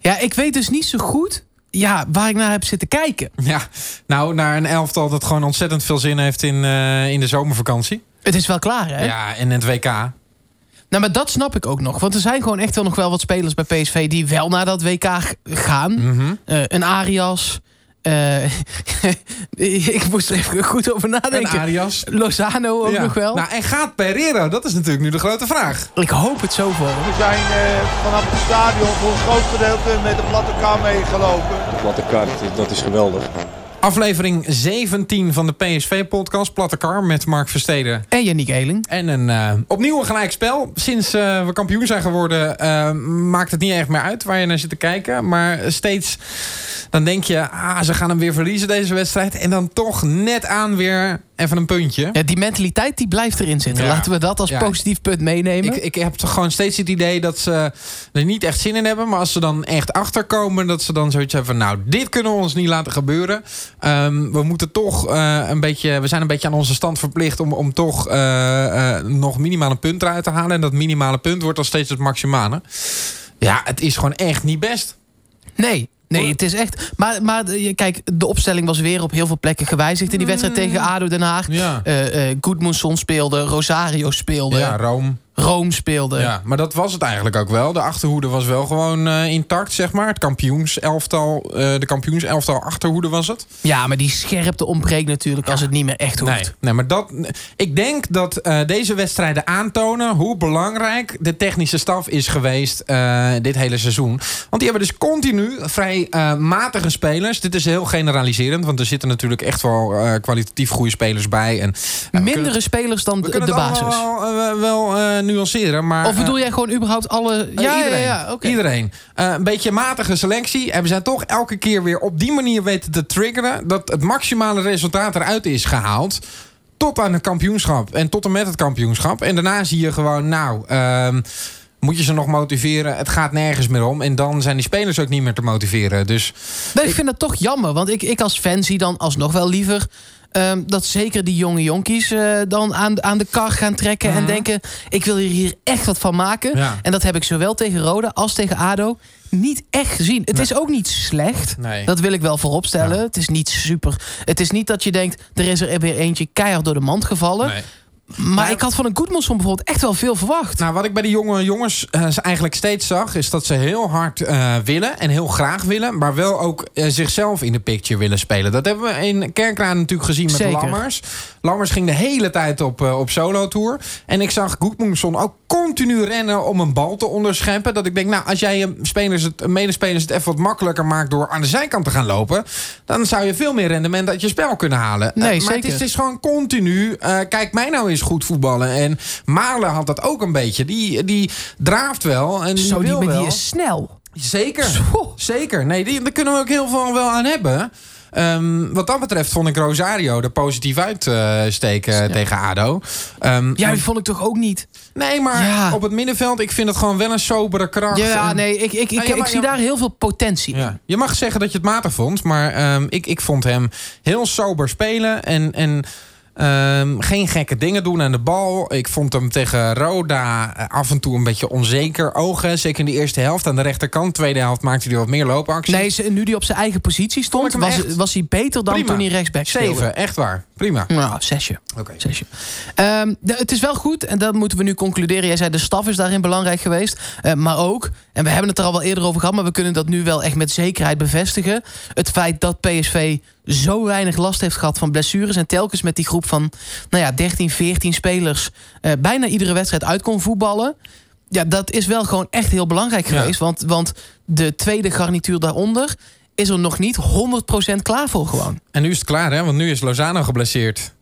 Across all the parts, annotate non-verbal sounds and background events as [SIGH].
Ja, ik weet dus niet zo goed ja, waar ik naar heb zitten kijken. Ja, nou, naar een elftal dat gewoon ontzettend veel zin heeft in, uh, in de zomervakantie. Het is wel klaar, hè? Ja, en het WK. Nou, maar dat snap ik ook nog. Want er zijn gewoon echt wel nog wel wat spelers bij PSV... die wel naar dat WK gaan. Mm -hmm. uh, een Arias, uh, [LAUGHS] ik moest er even goed over nadenken. En Arias. Lozano ook ja. nog wel. Nou, en gaat Pereira? Dat is natuurlijk nu de grote vraag. Ik hoop het zo voor. We zijn uh, vanaf het stadion voor een groot gedeelte met de platte kar meegelopen. De platte kar, dat is geweldig. Aflevering 17 van de PSV-podcast Platte Kar met Mark Versteden. En Yannick Eeling. En een uh, opnieuw een gelijkspel. Sinds uh, we kampioen zijn geworden uh, maakt het niet echt meer uit waar je naar zit te kijken. Maar steeds dan denk je, ah, ze gaan hem weer verliezen deze wedstrijd. En dan toch net aan weer even een puntje. Ja, die mentaliteit die blijft erin zitten. Ja. Laten we dat als ja. positief punt meenemen. Ik, ik heb toch gewoon steeds het idee dat ze er niet echt zin in hebben. Maar als ze dan echt achterkomen, dat ze dan zoiets hebben van... nou, dit kunnen we ons niet laten gebeuren. Um, we moeten toch uh, een beetje... We zijn een beetje aan onze stand verplicht om, om toch uh, uh, nog minimaal een punt eruit te halen. En dat minimale punt wordt dan steeds het maximale. Ja, het is gewoon echt niet best. Nee, Nee, het is echt. Maar, maar kijk, de opstelling was weer op heel veel plekken gewijzigd in die wedstrijd tegen ADO Den Haag. Ja. Uh, uh, speelde, Rosario speelde. Ja, Rome. Rome speelde. Ja, maar dat was het eigenlijk ook wel. De achterhoede was wel gewoon uh, intact, zeg maar. Het kampioenselftal, uh, de kampioenselftal achterhoede was het. Ja, maar die scherpte ontbreekt natuurlijk als het niet meer echt hoeft. Nee, nee maar dat, ik denk dat uh, deze wedstrijden aantonen hoe belangrijk de technische staf is geweest dit hele seizoen. Want die hebben dus continu vrij matige spelers. Dit is heel generaliserend, want er zitten natuurlijk echt wel kwalitatief goede spelers bij. En, Mindere kunnen, spelers dan de, de basis. wel, wel nuanceren. Maar, of bedoel jij gewoon überhaupt alle... Uh, ja, iedereen. Ja, okay. iedereen. Een beetje matige selectie. En we zijn toch elke keer weer op die manier weten te triggeren... dat het maximale resultaat eruit is gehaald. Tot aan het kampioenschap. En tot en met het kampioenschap. En daarna zie je gewoon, nou... Uh, moet je ze nog motiveren? Het gaat nergens meer om. En dan zijn die spelers ook niet meer te motiveren. Dus nee, ik vind het toch jammer. Want ik, ik als fan zie dan alsnog wel liever... Um, dat zeker die jonge jonkies uh, dan aan, aan de kar gaan trekken uh -huh. en denken: ik wil hier echt wat van maken. Ja. En dat heb ik zowel tegen Roda als tegen Ado niet echt gezien. Het Nee. is ook niet slecht. Nee. Dat wil ik wel vooropstellen. Ja. Het is niet super. Het is niet dat je denkt: er is er weer eentje keihard door de mand gevallen. Nee. Maar ik had van een Goedmanson bijvoorbeeld echt wel veel verwacht. Nou, wat ik bij die jonge jongens eh, eigenlijk steeds zag... is dat ze heel hard eh, willen en heel graag willen... maar wel ook eh, zichzelf in de picture willen spelen. Dat hebben we in Kerkraan natuurlijk gezien met Zeker. Lammers. Lammers ging de hele tijd op, op solo-tour. En ik zag Goedmoensson ook continu rennen om een bal te onderscheppen. Dat ik denk, nou, als jij je spelers het, medespelers het even wat makkelijker maakt... door aan de zijkant te gaan lopen... dan zou je veel meer rendement uit je spel kunnen halen. Nee, maar zeker. Het is, het is gewoon continu... kijk mij nou eens goed voetballen. En Malen had dat ook een beetje. Die, die draaft wel en die Zo, die, is snel. Zeker, [LAUGHS] Zo. zeker. Nee, die, daar kunnen we ook heel veel wel aan hebben. Ehm, wat dat betreft vond ik Rosario er positief uitsteken Ja. tegen ADO. Ehm, Ja, die vond ik toch ook niet. nee, maar Ja. op het middenveld, ik vind het gewoon wel een sobere kracht. Ja, En- nee, ik, ik, ik, Nou, ik zie daar heel veel potentie. Ja. Je mag zeggen dat je het matig vond, maar ehm, ik, ik vond hem heel sober spelen en, en ehm, geen gekke dingen doen aan de bal. Ik vond hem tegen Roda eh, af en toe een beetje onzeker ogen. Zeker in de eerste helft aan de rechterkant. Tweede helft maakte hij wat meer loopacties. Nee, nu die op zijn eigen positie stond, was, was hij beter dan prima. toen hij rechtsback speelde. Zeven, echt waar. Prima. Nou, zesje. Oké. zesje. Ehm, de- het is wel goed, en dat moeten we nu concluderen. Jij zei, de staf is daarin belangrijk geweest. Eh, maar ook, en we hebben het er al wel eerder over gehad... maar we kunnen dat nu wel echt met zekerheid bevestigen. Het feit dat PSV zo weinig last heeft gehad van blessures... en telkens met die groep van nou ja, 13, 14 spelers... eh, bijna iedere wedstrijd uit kon voetballen... Ja, dat is wel gewoon echt heel belangrijk Ja. geweest. Want, want de tweede garnituur daaronder is er nog niet 100% klaar voor gewoon. En nu is het klaar, hè? Want nu is Lozano geblesseerd.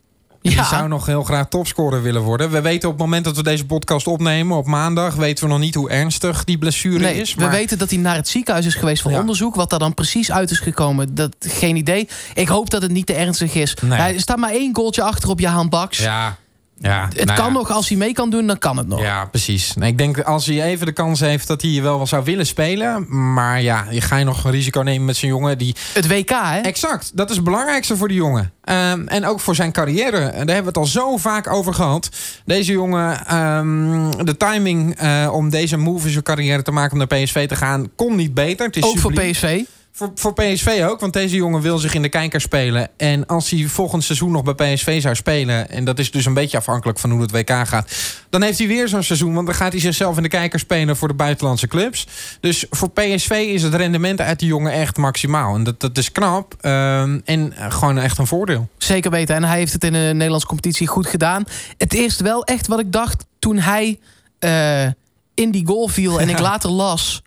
Die Ja. zou nog heel graag topscorer willen worden. We weten op het moment dat we deze podcast opnemen, op maandag, weten we nog niet hoe ernstig die blessure Nee, is. we weten dat hij naar het ziekenhuis is geweest voor Ja. onderzoek. Wat daar dan precies uit is gekomen, dat geen idee. Ik hoop dat het niet te ernstig is. Nee. Hij staat maar één goaltje achter op Jahan Baks. Ja, Ja, Het nou kan ja. nog, als hij mee kan doen, dan kan het nog. Ja, precies. Nee, ik denk als hij even de kans heeft dat hij wel zou willen spelen. Maar ja, je ga je nog een risico nemen met zo'n jongen die. Het WK, hè? Exact, dat is het belangrijkste voor die jongen. Ehm, en ook voor zijn carrière. Daar hebben we het al zo vaak over gehad. Deze jongen, ehm, de timing eh, om deze move in zijn carrière te maken om naar PSV te gaan, kon niet beter. Het is Ook voor. PSV. Voor, voor PSV ook, want deze jongen wil zich in de kijker spelen. En als hij volgend seizoen nog bij PSV zou spelen... en dat is dus een beetje afhankelijk van hoe het WK gaat... dan heeft hij weer zo'n seizoen, want dan gaat hij zichzelf in de kijker spelen... voor de buitenlandse clubs. Dus voor PSV is het rendement uit die jongen echt maximaal. En dat, dat is knap ehm, en gewoon echt een voordeel. Zeker weten. En hij heeft het in de Nederlandse competitie goed gedaan. Het eerste wel echt wat ik dacht toen hij eh, in die goal viel... en ik later las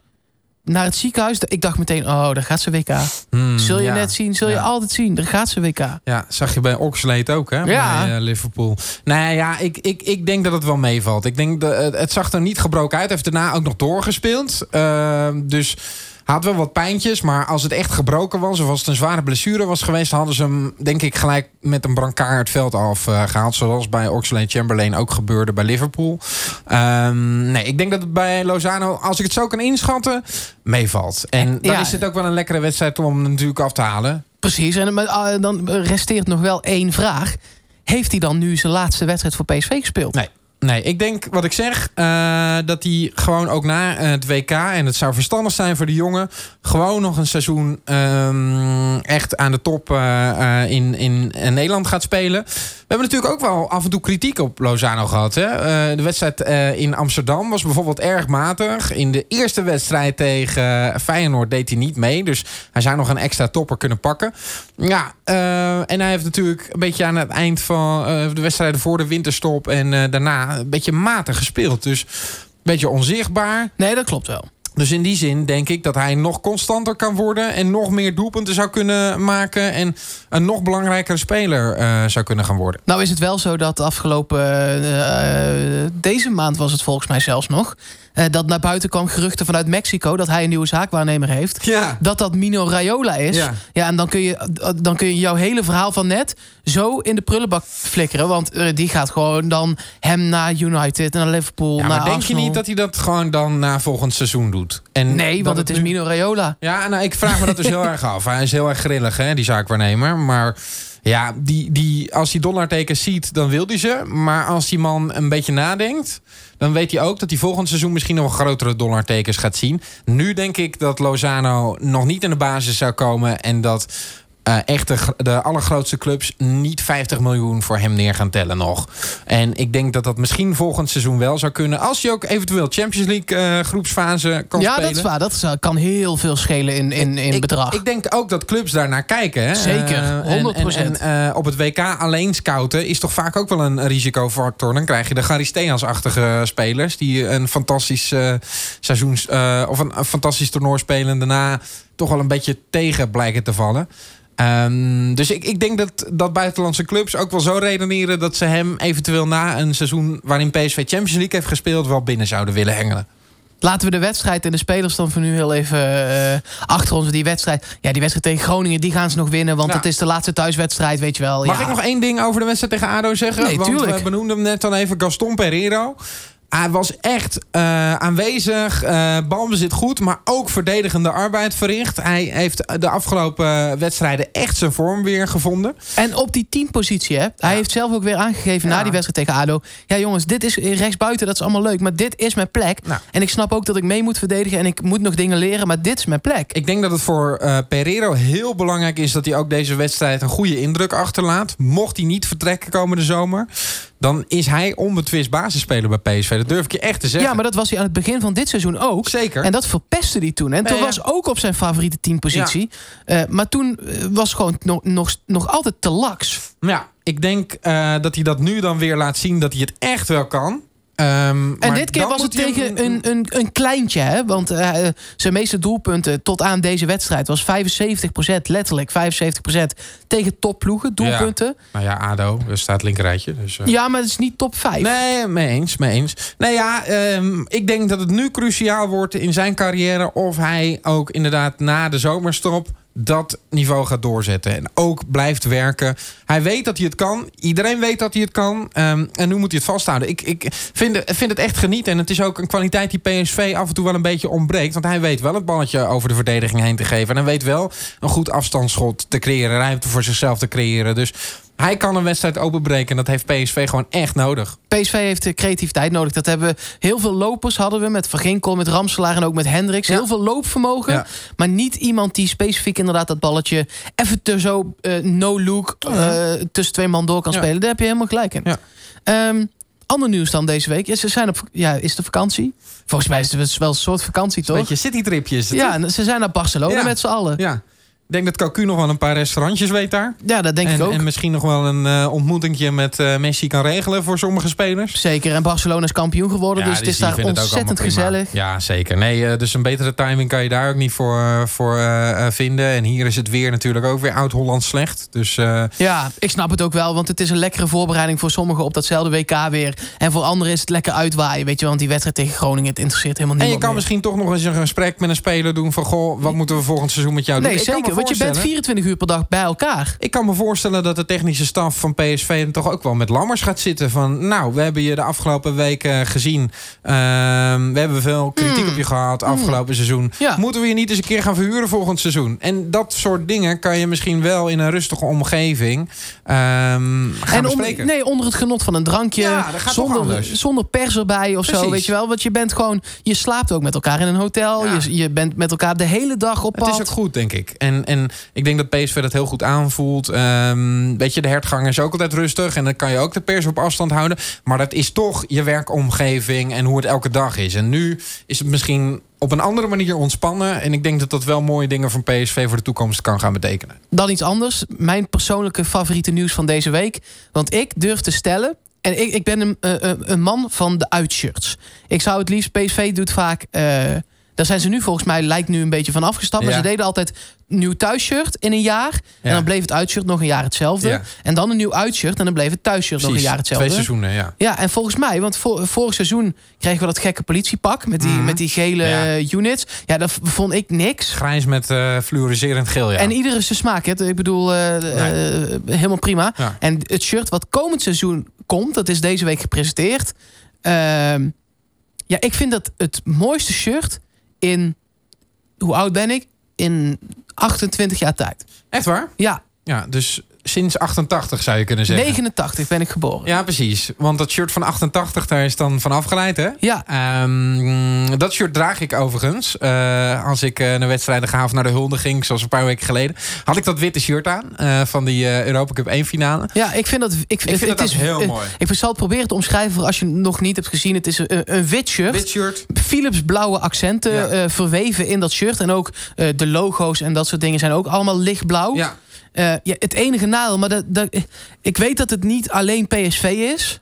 naar het ziekenhuis. Ik dacht meteen, oh, daar gaat ze WK. Hmm, Zul je ja. net zien, zul je Ja. altijd zien. Daar gaat ze WK. Ja, zag je bij Oxlade ook, hè? Ja. Bij eh, Liverpool. Nou ja, ik, ik, ik denk dat het wel meevalt. Ik denk dat het, zag er niet gebroken uit. Hij heeft daarna ook nog doorgespeeld. Ehm, dus had wel wat pijntjes. Maar als het echt gebroken was, of als het een zware blessure was geweest, hadden ze hem, denk ik, gelijk met een brancard het veld afgehaald. zoals bij Oxlade Chamberlain ook gebeurde bij Liverpool. Ehm, nee, ik denk dat het bij Lozano, als ik het zo kan inschatten, meevalt. En dan Ja. is dit ook wel een lekkere wedstrijd om hem natuurlijk af te halen. Precies. En ah, dan resteert nog wel één vraag. Heeft hij dan nu zijn laatste wedstrijd voor PSV gespeeld? Nee. Nee, ik denk wat ik zeg, eh, dat hij gewoon ook na eh, het WK, en het zou verstandig zijn voor de jongen, gewoon nog een seizoen ehm, echt aan de top eh, in, in, in Nederland gaat spelen. We hebben natuurlijk ook wel af en toe kritiek op Lozano gehad. Hè? De wedstrijd in Amsterdam was bijvoorbeeld erg matig. In de eerste wedstrijd tegen Feyenoord deed hij niet mee. Dus hij zou nog een extra topper kunnen pakken. Ja, en hij heeft natuurlijk een beetje aan het eind van de wedstrijden voor de winterstop en eh, een beetje matig gespeeld. Dus een beetje onzichtbaar. Nee, dat klopt wel. Dus in die zin denk ik dat hij nog constanter kan worden en nog meer doelpunten zou kunnen maken en een nog belangrijkere speler eh, zou kunnen gaan worden. Nou is het wel zo dat afgelopen... eh, eh, deze maand was het volgens mij zelfs nog... eh, dat naar buiten kwam geruchten vanuit Mexico... dat hij een nieuwe zaakwaarnemer heeft. Ja. Dat dat Mino Raiola is. Ja. Ja, en dan kun, je, dan kun je jouw hele verhaal van net... zo in de prullenbak flikkeren. Want eh, die gaat gewoon dan hem naar United, naar Liverpool, Ja, naar maar denk Arsenal. je niet dat hij dat gewoon dan na volgend seizoen doet? En Nee, want het is Mino Raiola. Ja, nou, ik vraag me dat dus [LAUGHS] heel erg af. Hij is heel erg grillig, hè, die zaakwaarnemer. Maar ja, die, die, als hij dollartekens ziet, dan wil hij ze. Maar als die man een beetje nadenkt... dan weet hij ook dat hij volgend seizoen misschien nog grotere dollartekens gaat zien. Nu denk ik dat Lozano nog niet in de basis zou komen... en dat eh, echt de, gr- de allergrootste clubs niet 50 miljoen voor hem neer gaan tellen nog. En ik denk dat dat misschien volgend seizoen wel zou kunnen... als hij ook eventueel Champions League eh, groepsfase kan Ja, spelen. dat is waar. Dat is- kan heel veel schelen in, in, in ik, bedrag. Ik denk ook dat clubs daarnaar kijken. Hè? Zeker, Eh, en- 100%. En, en, eh, op het WK alleen scouten is toch vaak ook wel een risicofactor. Dan krijg je de Garisteas-achtige spelers... die een fantastisch eh, seizoens... eh, of een, een fantastisch toernooi spelen... en daarna toch wel een beetje tegen blijken te vallen. Ehm, dus ik, ik denk dat, dat buitenlandse clubs ook wel zo redeneren... dat ze hem eventueel na een seizoen... waarin PSV Champions League heeft gespeeld... wel binnen zouden willen hengelen. Laten we de wedstrijd en de spelers dan voor nu heel even eh, achter ons. Die wedstrijd, ja, die wedstrijd tegen Groningen, die gaan ze nog winnen. Want Ja. het is de laatste thuiswedstrijd, weet je wel. Mag ja. ik nog één ding over de wedstrijd tegen ADO zeggen? Nee, Want tuurlijk. we benoemden hem net dan even Gaston Pereiro. Hij was echt eh, aanwezig, eh balbezit goed, maar ook verdedigende arbeid verricht. Hij heeft de afgelopen wedstrijden echt zijn vorm weer gevonden. En op die teampositie, hè. Hij heeft zelf ook weer aangegeven Ja. na die wedstrijd tegen ADO. Ja jongens, dit is rechtsbuiten, dat is allemaal leuk. Maar dit is mijn plek. Nou. En ik snap ook dat ik mee moet verdedigen. En ik moet nog dingen leren, maar dit is mijn plek. Ik denk dat het voor eh Pereiro heel belangrijk is dat hij ook deze wedstrijd een goede indruk achterlaat. Mocht hij niet vertrekken komende zomer, dan is hij onbetwist basisspeler bij PSV. Dat durf ik je echt te zeggen. Ja, maar dat was hij aan het begin van dit seizoen ook. Zeker. En dat verpestte hij toen. En Nee, toen ja. was ook op zijn favoriete teampositie. Eh, maar toen eh, was gewoon nog, nog, nog altijd te laks. Ja, ik denk eh, dat hij dat nu dan weer laat zien dat hij het echt wel kan. Ehm, En dit keer was het tegen een, een, een kleintje. Hè? Want eh, zijn meeste doelpunten tot aan deze wedstrijd was 75%, letterlijk 75% tegen topploegen, doelpunten. Nou ja, ADO, staat linkerrijtje. Dus, eh. Ja, maar het is niet top 5. Nee, mee eens, mee eens. Nou ja, ehm, ik denk dat het nu cruciaal wordt in zijn carrière... of hij ook inderdaad na de zomerstop dat niveau gaat doorzetten. En ook blijft werken. Hij weet dat hij het kan. Iedereen weet dat hij het kan. Ehm, en nu moet hij het vasthouden. Ik, ik vind, vind het echt genieten. En het is ook een kwaliteit die PSV af en toe wel een beetje ontbreekt. Want hij weet wel het balletje over de verdediging heen te geven. En hij weet wel een goed afstandsschot te creëren. Ruimte voor zichzelf te creëren. Dus hij kan een wedstrijd openbreken. En dat heeft PSV gewoon echt nodig. PSV heeft de creativiteit nodig. Dat hebben we. Heel veel lopers hadden we met Van Ginkel, met Ramselaar en ook met Hendricks. Ja. Heel veel loopvermogen. Ja. Maar niet iemand die specifiek inderdaad dat balletje even te zo eh, no-look eh, tussen twee man door kan spelen. Daar heb je helemaal gelijk in. Ehm, ander nieuws dan deze week. Ze zijn op, ja, is de vakantie? Volgens mij is het wel een soort vakantie, toch? Beetje citytripjes. Ja, en ze zijn naar Barcelona Ja. met z'n allen. Ja, denk dat Cocu nog wel een paar restaurantjes weet daar. dat denk en, ik ook. en misschien nog wel een eh ontmoetingje met eh, Messi kan regelen voor sommige spelers. Zeker. En Barcelona is kampioen geworden. dus het is daar ontzettend gezellig. Ja, zeker. Nee, eh, dus een betere timing kan je daar ook niet voor, voor vinden. En hier is het weer natuurlijk ook weer oud-Holland slecht. Dus Ja, ik snap het ook wel. Want het is een lekkere voorbereiding voor sommigen op datzelfde WK weer. En voor anderen is het lekker uitwaaien. Weet je, wel, want die wedstrijd tegen Groningen, het interesseert helemaal en je niemand kan meer. misschien toch nog eens een gesprek met een speler doen van... goh, wat moeten we volgend seizoen met jou doen? Nee, Ik zeker. Want je bent voorstellen- 24 uur per dag bij elkaar. Ik kan me voorstellen dat de technische staf van PSV dan toch ook wel met Lammers gaat zitten. Van, nou, we hebben je de afgelopen weken gezien. Ehm, we hebben veel kritiek op je gehad afgelopen seizoen. Hmm. Ja. Moeten we je niet eens een keer gaan verhuren volgend seizoen? En dat soort dingen kan je misschien wel in een rustige omgeving ehm, gaan en onder, nee, onder het genot van een drankje. Ja, zonder, zonder pers erbij of zo. Weet je wel. Want je bent gewoon. Je slaapt ook met elkaar in een hotel. Ja. Je, je bent met elkaar de hele dag op Het pad. is ook goed, denk ik. En, en ik denk dat PSV dat heel goed aanvoelt. Ehm weet je, de hertgang is ook altijd rustig. En dan kan je ook de pers op afstand houden. Maar dat is toch je werkomgeving en hoe het elke dag is. En nu is het misschien op een andere manier ontspannen. En ik denk dat dat wel mooie dingen van PSV voor de toekomst kan gaan betekenen. Dan iets anders. Mijn persoonlijke favoriete nieuws van deze week. Want ik durf te stellen. En ik, ik ben een, eh, eh, een man van de uitshirts. Ik zou het liefst. PSV doet vaak. eh, daar zijn ze nu volgens mij lijkt nu een beetje van afgestapt. Maar Ja. ze deden altijd nieuw thuisshirt in een jaar. En dan bleef het uitshirt nog een jaar hetzelfde. Ja. En dan een nieuw uitshirt. En dan bleef het thuisshirt nog een jaar hetzelfde. Twee seizoenen, ja. Ja, en volgens mij, want vor, vorig seizoen kregen we dat gekke politiepak met die, Mhm. met die gele Ja. units. Ja, dat vond ik niks. Grijs met eh fluoriserend geel, ja. En ieder is zijn smaak. Hè? Ik bedoel, eh, eh, helemaal prima. En het shirt wat komend seizoen komt, dat is deze week gepresenteerd. Ehm, ja, ik vind dat het mooiste shirt in, hoe oud ben ik? In 28 jaar tijd. Echt waar? Ja, Ja, dus sinds 88 zou je kunnen zeggen. 89 ben ik geboren. Ja, precies. Want dat shirt van 88, daar is dan van afgeleid, hè? Ja, Ehm, dat shirt draag ik overigens. Eh, als ik eh, naar wedstrijden ga of naar de hulde ging, zoals een paar weken geleden, had ik dat witte shirt aan eh, van die eh, Europa Cup 1 finale. ja ik vind dat... Ik, Ik vind dat is, heel mooi. Ik zal het proberen te omschrijven voor als je het nog niet hebt gezien. Het is een, een wit shirt. Wit shirt. Philips blauwe accenten Ja. verweven in dat shirt. En ook de logo's en dat soort dingen zijn ook allemaal lichtblauw. Ja. Eh, ja, het enige nadeel, maar dat, ik weet dat het niet alleen PSV is.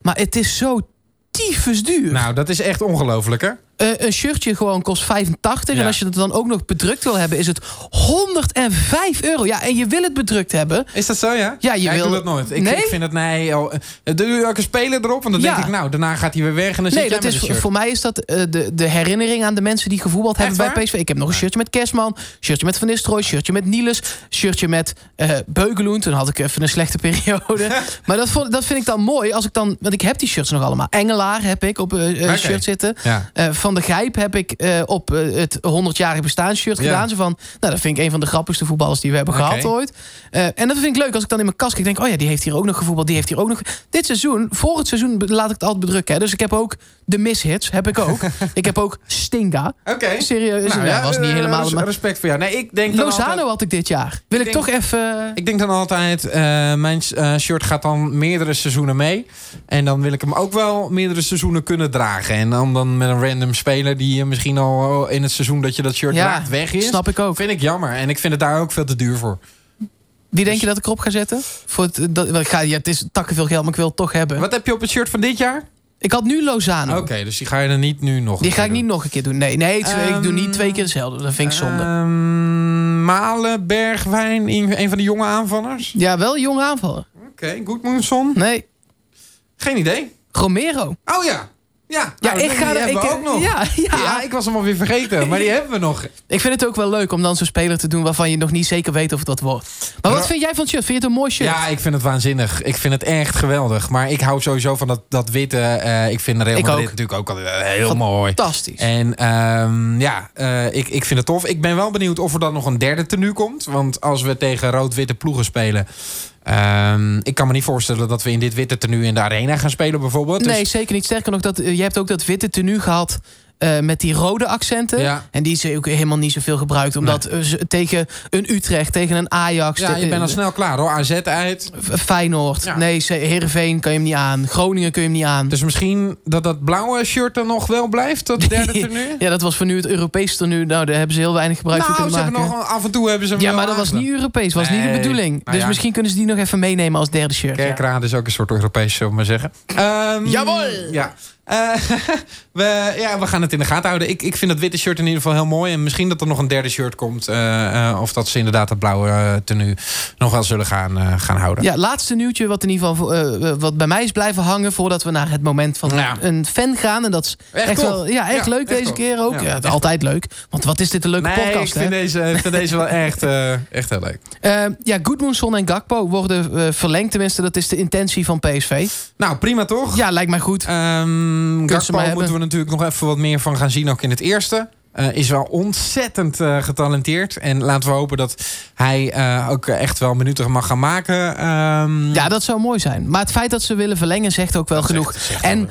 Maar het is zo tyfus duur. Nou, dat is echt ongelooflijk, hè? Eh, een shirtje gewoon kost 85. En als je het dan ook nog bedrukt wil hebben, is het 105 euro. Ja, en je wil het bedrukt hebben. Is dat zo, ja? Ja, je wil- doe dat nooit. Ik, Nee? ik vind het, nee... Oh, doe je ook een speler erop? Want dan Ja. denk ik, nou, daarna gaat hij weer weg en dan Nee, dat is voor mij is dat de, de herinnering aan de mensen die gevoetbald hebben bij? PSV. Ik heb nog een shirtje met Kerstman, shirtje met Van Nistelrooy, shirtje met Niels, shirtje met eh Beugeloen. Toen had ik even een slechte periode. [LAUGHS] maar dat, vond, dat vind ik dan mooi als ik dan, want ik heb die shirts nog allemaal. Engelaar heb ik op een shirt zitten. Ja. Eh, van de Gijp heb ik eh, op eh, het 100-jarig bestaanshirt Ja. gedaan. Zo van, nou, dat vind ik een van de grappigste voetballers die we hebben gehad ooit. Eh, en dat vind ik leuk als ik dan in mijn kast kijk. Denk, oh ja, die heeft hier ook nog gevoetbald. Die heeft hier ook nog. Dit seizoen, voor het seizoen laat ik het altijd bedrukken. Hè. Dus ik heb ook de mishits, heb ik ook. [LAUGHS] ik heb ook Stinga. Oké. Serieus, Nou, ja, was niet eh, helemaal... res- Respect voor jou. Nee, ik denk Lozano altijd- had ik dit jaar. Wil ik, denk- toch even... Ik denk dan altijd, eh, mijn eh, shirt gaat dan meerdere seizoenen mee. En dan wil ik hem ook wel meerdere seizoenen kunnen dragen. En dan, dan met een random speler die misschien al in het seizoen dat je dat shirt Ja, draagt weg is. snap ik ook. Vind ik jammer. En ik vind het daar ook veel te duur voor. Wie denk je dat ik erop ga zetten? Voor het, dat, want ik ga, ja, het is takken veel geld, maar ik wil het toch hebben. Wat heb je op het shirt van dit jaar? Ik had nu Lozano. Oké, dus die ga je er niet nu nog Die ga ik niet nog een keer doen. Nee, nee ik doe niet Ehm, twee keer hetzelfde. Dat vind ik zonde. Ehm, Malen, Bergwijn, een van de jonge aanvallers. ja, wel jong aanvallen. Oké, Goedmoensson. Nee, Geen idee. Romero. Oh ja. Ja, Ja, nou, ik ga die hebben ik- we ook nog. ja, ja. ja, ik was hem alweer vergeten, maar die hebben we nog. [LAUGHS] Ik vind het ook wel leuk om dan zo'n speler te doen... waarvan je nog niet zeker weet of het dat wordt. Maar wat vind jij van het shirt? Vind je het een mooi shirt? Ja, ik vind het waanzinnig. Ik vind het echt geweldig. Maar ik hou sowieso van dat, dat witte. eh, ik vind Real Ik Madrid ook. natuurlijk ook altijd eh, heel mooi. Fantastisch. En ehm, ja, eh, ik, ik vind het tof. Ik ben wel benieuwd of er dan nog een derde tenue komt. Want als we tegen rood-witte ploegen spelen... ehm, ik kan me niet voorstellen dat we in dit witte tenue in de arena gaan spelen bijvoorbeeld. Dus- Nee, zeker niet. Sterker nog, dat, eh, je hebt ook dat witte tenue gehad... eh, met die rode accenten. Ja. En die is ook helemaal niet zoveel gebruikt. Omdat eh, ze- tegen een Utrecht, tegen een Ajax... ja, je bent al snel klaar hoor. AZ uit. Feyenoord. Ja. Nee, Heerenveen kan je hem niet aan. Groningen kun je hem niet aan. Dus misschien dat dat blauwe shirt er nog wel blijft, dat derde tenue? [LAUGHS] ja, dat was voor nu het Europese tenue. Nou, daar hebben ze heel weinig gebruik van nou, ze kunnen maken. nog, af en toe hebben ze hem Ja, maar dat was niet Europees. was niet de bedoeling. Nou dus ja. misschien kunnen ze die nog even meenemen als derde shirt. Ja. Kerkrade is ook een soort Europees, zullen we maar zeggen. Ehm, Jawel! Ja. Eh, [LAUGHS] we, ja, we gaan het in de gaten houden. Ik, ik vind dat witte shirt in ieder geval heel mooi. En misschien dat er nog een derde shirt komt. eh, eh, of dat ze inderdaad dat blauwe tenue nog wel zullen gaan, gaan houden. Ja, laatste nieuwtje wat in ieder geval wat bij mij is blijven hangen voordat we naar het moment van Ja. een fan gaan. En dat is Echt wel ja, echt Ja, leuk echt deze keer ook. Ja, altijd leuk. Want wat is dit een leuke nee, podcast, ik vind hè? deze, ik vind deze wel [LAUGHS] echt, echt heel leuk. Ja, Goodmanson en Gakpo worden verlengd. Tenminste, dat is de intentie van PSV. Nou, prima toch? Ja, lijkt mij goed. Ehm Gakpo hebben. moeten we natuurlijk nog even wat meer van gaan zien, ook in het eerste. Eh, is wel ontzettend eh, getalenteerd. En laten we hopen dat hij eh, ook echt wel minuten mag gaan maken. Ehm, Ja, dat zou mooi zijn. Maar het feit dat ze willen verlengen zegt ook wel Dat genoeg. zegt- zegt en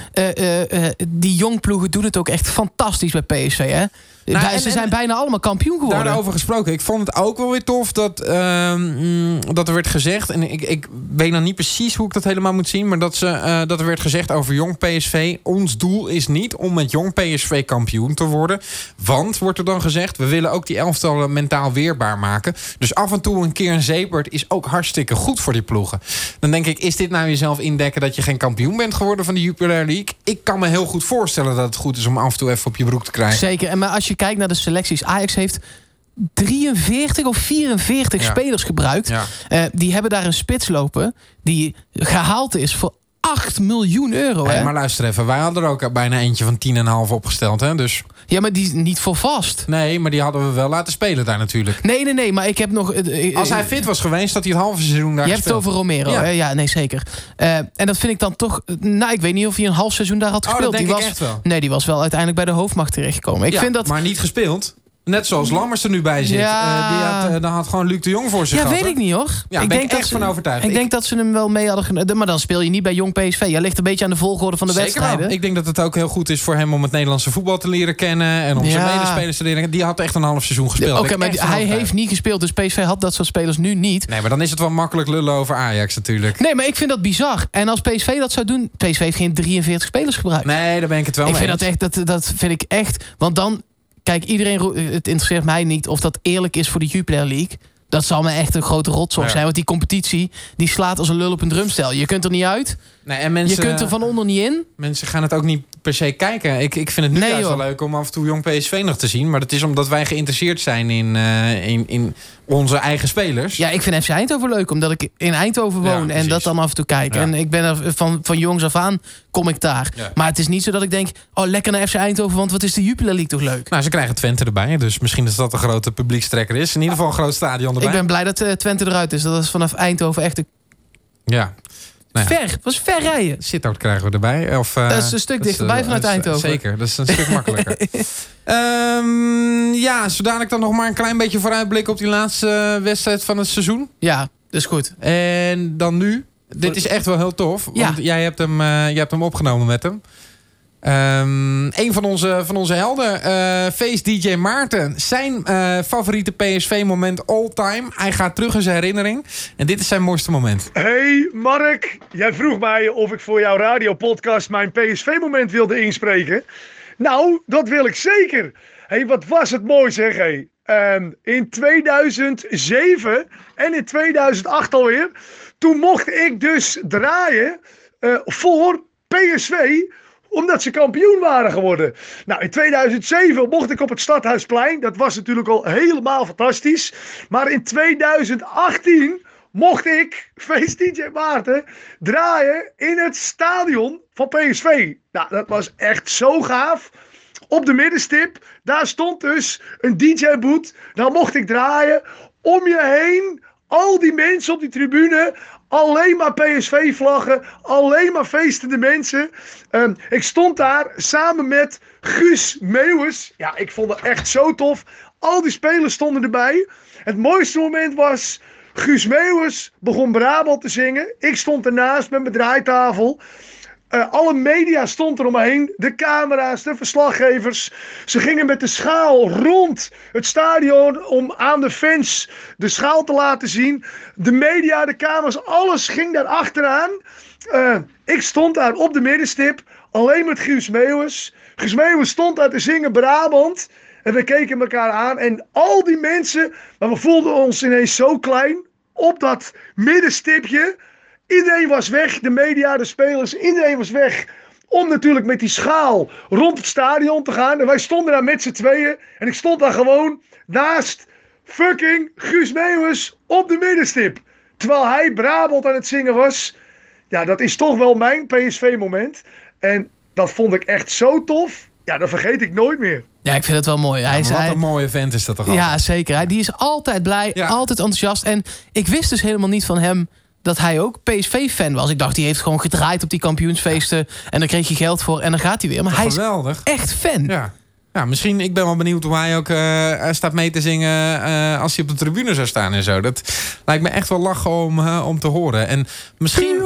die jongploegen doen het ook echt fantastisch bij PSV. Hè? Nou, Wij- en- ze en- zijn bijna allemaal kampioen geworden. Daarover gesproken. Ik vond het ook wel weer tof dat, ehm, mm, dat er werd gezegd. En ik, ik weet nog niet precies hoe ik dat helemaal moet zien. Maar dat, ze, eh, dat er werd gezegd over jong PSV. Ons doel is niet om met jong PSV kampioen te worden. Want, wordt er dan gezegd, we willen ook die elftallen mentaal weerbaar maken. Dus af en toe een keer een zeepert is ook hartstikke goed voor die ploegen. Dan denk ik, is dit nou jezelf indekken dat je geen kampioen bent geworden van de Jupiler League? Ik kan me heel goed voorstellen dat het goed is om af en toe even op je broek te krijgen. Zeker. En maar als je kijkt naar de selecties, Ajax heeft 43 of 44 Ja. spelers gebruikt. Ja. Eh, die hebben daar een spits lopen die gehaald is voor 8 miljoen euro. Hè? Maar luister even, wij hadden er ook bijna eentje van 10,5 opgesteld. Hè? Dus Ja, maar die is niet voor vast. nee, maar die hadden we wel laten spelen daar natuurlijk. Nee, nee, nee. Maar ik heb nog... eh, eh, Als hij fit was geweest, had hij het halve seizoen daar Je hebt het over Romero, Ja. ja. ja, nee, zeker. Eh, en dat vind ik dan toch... Nou, ik weet niet of hij een half seizoen daar had Oh, gespeeld. dat denk die ik was, echt wel. Nee, die was wel uiteindelijk bij de hoofdmacht terechtgekomen. Ik Ja, vind dat... Maar niet gespeeld. Net zoals Lammers er nu bij zit. Ja. Eh, die had, eh, dan had gewoon Luc de Jong voor zich Ja, gehad, weet ik niet hoor. Ja, ik ben ik dat echt ze- van overtuigd. Ik, Ik- denk dat ze hem wel mee hadden genomen. Maar dan speel je niet bij Jong PSV. Je ligt een beetje aan de volgorde van de Zeker wel. wedstrijden. Ik denk dat het ook heel goed is voor hem om het Nederlandse voetbal te leren kennen. En om zijn medespelers te leren kennen. Die had echt een half seizoen gespeeld. Oké, ik maar die- hij heeft niet gespeeld. Dus PSV had dat soort spelers nu niet. Nee, maar dan is het wel makkelijk lullen over Ajax natuurlijk. Nee, maar ik vind dat bizar. En als PSV dat zou doen... PSV heeft geen 43 spelers gebruikt. Nee, daar ben ik het wel ik mee vind dat echt... Dat, dat vind ik echt... Want dan... Kijk, iedereen... ro- Het interesseert mij niet of dat eerlijk is voor de Jupiler League. Dat zal me echt een grote rotzooi Ja. zijn. Want die competitie, die slaat als een lul op een drumstel. Je kunt er niet uit. Nee, en mensen, Je kunt er van onder niet in. Mensen gaan het ook niet per se kijken. Ik, ik vind het nu Nee, juist wel leuk om af en toe jong PSV nog te zien. Maar dat is omdat wij geïnteresseerd zijn in, eh, in, in onze eigen spelers. Ja, ik vind FC Eindhoven leuk, omdat ik in Eindhoven Ja, woon en dat dan af en toe kijk. Ja. En ik ben er van, van jongs af aan, kom ik daar. Ja. Maar het is niet zo dat ik denk, oh lekker naar FC Eindhoven, want wat is de Jupiler League toch leuk? Nou, ze krijgen Twente erbij. Dus misschien is dat een grote publiekstrekker is. In ieder geval een groot stadion erbij. Ik ben blij dat eh, Twente eruit is. Dat is vanaf Eindhoven echt een Ja, Nou ja. ver. was ver rijden. Sittard krijgen we erbij. Of, eh, Dat is een stuk dichterbij eh, vanuit eh, Eindhoven. Zeker, dat is een stuk makkelijker. [LAUGHS] Ehm, ja, zodat ik dan nog maar een klein beetje vooruitblik op die laatste wedstrijd van het seizoen. Ja, dat is goed. En dan nu. Dit is echt wel heel tof. Want Ja. jij, hebt hem, eh, jij hebt hem opgenomen met hem. Ehm een van onze, van onze helden, eh Face DJ Maarten. Zijn eh, favoriete PSV-moment all time. Hij gaat terug in zijn herinnering. En dit is zijn mooiste moment. Hey Mark, jij vroeg mij of ik voor jouw radiopodcast mijn PSV-moment wilde inspreken. Nou, dat wil ik zeker. Hey, wat was het mooi zeg. Hey. Ehm, in 2007 en in 2008 alweer, toen mocht ik dus draaien eh, voor PSV omdat ze kampioen waren geworden. Nou, in 2007 mocht ik op het Stadhuisplein. Dat was natuurlijk al helemaal fantastisch. Maar in 2018 mocht ik, [LAUGHS] feest DJ Maarten, draaien in het stadion van PSV. Nou, dat was echt zo gaaf. Op de middenstip, daar stond dus een DJ-boot. Daar mocht ik draaien. Om je heen, al die mensen op die tribune. Alleen maar PSV-vlaggen. Alleen maar feestende mensen. Ehm, ik stond daar samen met Guus Meeuwis. Ja, ik vond het echt zo tof. Al die spelers stonden erbij. Het mooiste moment was... Guus Meeuwis begon Brabant te zingen. Ik stond ernaast met mijn draaitafel. Uh, alle media stond er omheen. De camera's, de verslaggevers. Ze gingen met de schaal rond het stadion om aan de fans de schaal te laten zien. De media, de camera's, alles ging daar achteraan. Uh, ik stond daar op de middenstip. Alleen met Guus Meeuwis. Guus Meeuwis stond daar te zingen Brabant. En we keken elkaar aan. En al die mensen, maar we voelden ons ineens zo klein. Op dat middenstipje. Iedereen was weg. De media, de spelers, iedereen was weg. Om natuurlijk met die schaal rond het stadion te gaan. En wij stonden daar met z'n tweeën. En ik stond daar gewoon naast fucking Guus Meeuwis op de middenstip. Terwijl hij Brabant aan het zingen was. Ja, dat is toch wel mijn PSV-moment. En dat vond ik echt zo tof. Ja, dat vergeet ik nooit meer. Ja, ik vind het wel mooi. hij wat een mooie vent is dat toch Ja, zeker. Hij, die is altijd blij, Ja. altijd enthousiast. En ik wist dus helemaal niet van hem dat hij ook PSV-fan was. Ik dacht, die heeft gewoon gedraaid op die kampioensfeesten. En dan kreeg je geld voor en dan gaat hij weer. Maar hij is Geweldig. echt fan. Ja. Ja, misschien, ik ben wel benieuwd hoe hij ook eh, staat mee te zingen eh, als hij op de tribune zou staan en zo. Dat lijkt me echt wel lachen om, eh, om te horen. En misschien,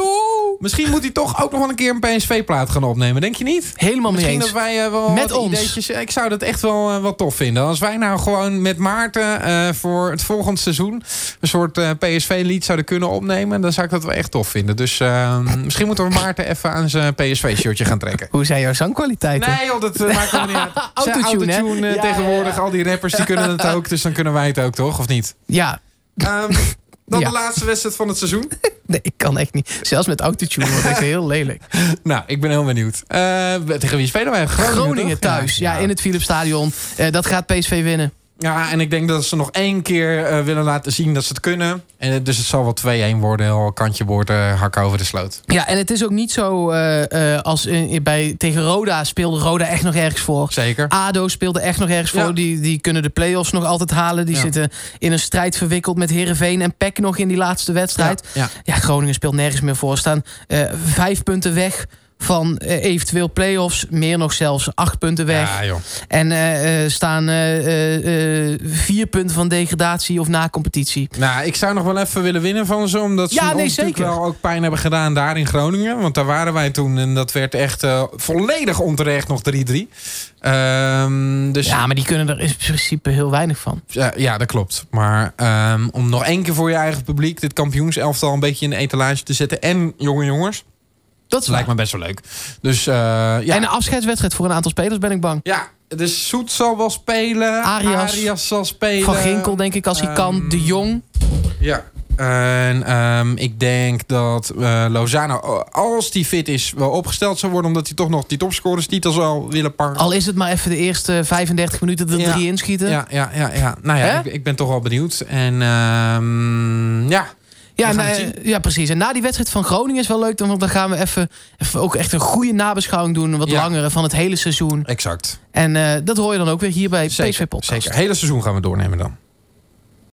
misschien moet hij toch ook nog wel een keer een PSV-plaat gaan opnemen, denk je niet? Helemaal mee Misschien eens. dat wij eh, wel Met wat ons. ideetjes... Ik zou dat echt wel, eh, wel tof vinden. Als wij nou gewoon met Maarten eh, voor het volgende seizoen... een soort PSV-lied zouden kunnen opnemen... dan zou ik dat wel echt tof vinden. Dus eh, misschien moeten we Maarten even aan zijn PSV-shirtje gaan trekken. Hoe zijn jouw zangkwaliteiten? Nee, joh, dat maakt helemaal niet uit. [LAUGHS] Autotune, hè? Autotune Ja, tegenwoordig. ja. Al die rappers die kunnen het ook. Dus dan kunnen wij het ook, toch? Of niet? Ja, Ehm, dan [LAUGHS] Ja. de laatste wedstrijd van het seizoen. [LAUGHS] nee, ik kan echt niet. Zelfs met autotune wordt het heel lelijk. [LAUGHS] Nou, ik ben heel benieuwd. Eh, tegen wie spelen wij? Groningen, Groningen thuis, ja, in het Philipsstadion. Eh, dat gaat PSV winnen. Ja, en ik denk dat ze nog één keer eh, willen laten zien dat ze het kunnen. En, dus het zal wel 2-1 worden. Al kantje boord, eh hakken over de sloot. Ja, en het is ook niet zo eh, als in, bij, tegen Roda speelde Roda echt nog ergens voor. Zeker. ADO speelde echt nog ergens voor. Die, die kunnen de play-offs nog altijd halen. Die Ja. zitten in een strijd verwikkeld met Herenveen en PEC nog in die laatste wedstrijd. Ja, Ja, Groningen speelt nergens meer voor. Staan vijf punten weg van eh, eventueel play-offs. Meer nog zelfs acht punten weg. Ja, joh. En eh, staan vier punten van degradatie of na competitie. Nou, ik zou nog wel even willen winnen van ze. Omdat ze Ja, nee, zeker. wel ook pijn hebben gedaan daar in Groningen. Want daar waren wij toen. En dat werd echt volledig onterecht nog 3-3. Ehm, dus Ja, maar die kunnen er in principe heel weinig van. Ja, ja, dat klopt. Maar ehm, om nog één keer voor je eigen publiek... dit kampioenselftal een beetje in de etalage te zetten... en jonge jongens, Dat lijkt me best wel leuk. Dus eh, ja. En een afscheidswedstrijd voor een aantal spelers ben ik bang. ja, dus Soet zal wel spelen. Arias. zal spelen. Van Ginkel denk ik als hij kan. Ehm, De Jong. Ja. En ehm, ik denk dat eh, Lozano, als die fit is, wel opgesteld zou worden... omdat hij toch nog die topscorerstitel zou willen pakken. Al is het maar even de eerste 35 minuten er Ja. drie inschieten. Ja, ja, ja, ja. Nou ja, ik, ik ben toch wel benieuwd. En ehm, ja, Ja, het ja, precies. En na die wedstrijd van Groningen is wel leuk. Want dan gaan we even, even ook echt een goede nabeschouwing doen. Wat Ja. langere van het hele seizoen. exact. En eh, dat hoor je dan ook weer hier bij PSV Zeker, Podcast. zeker. Hele seizoen gaan we doornemen dan.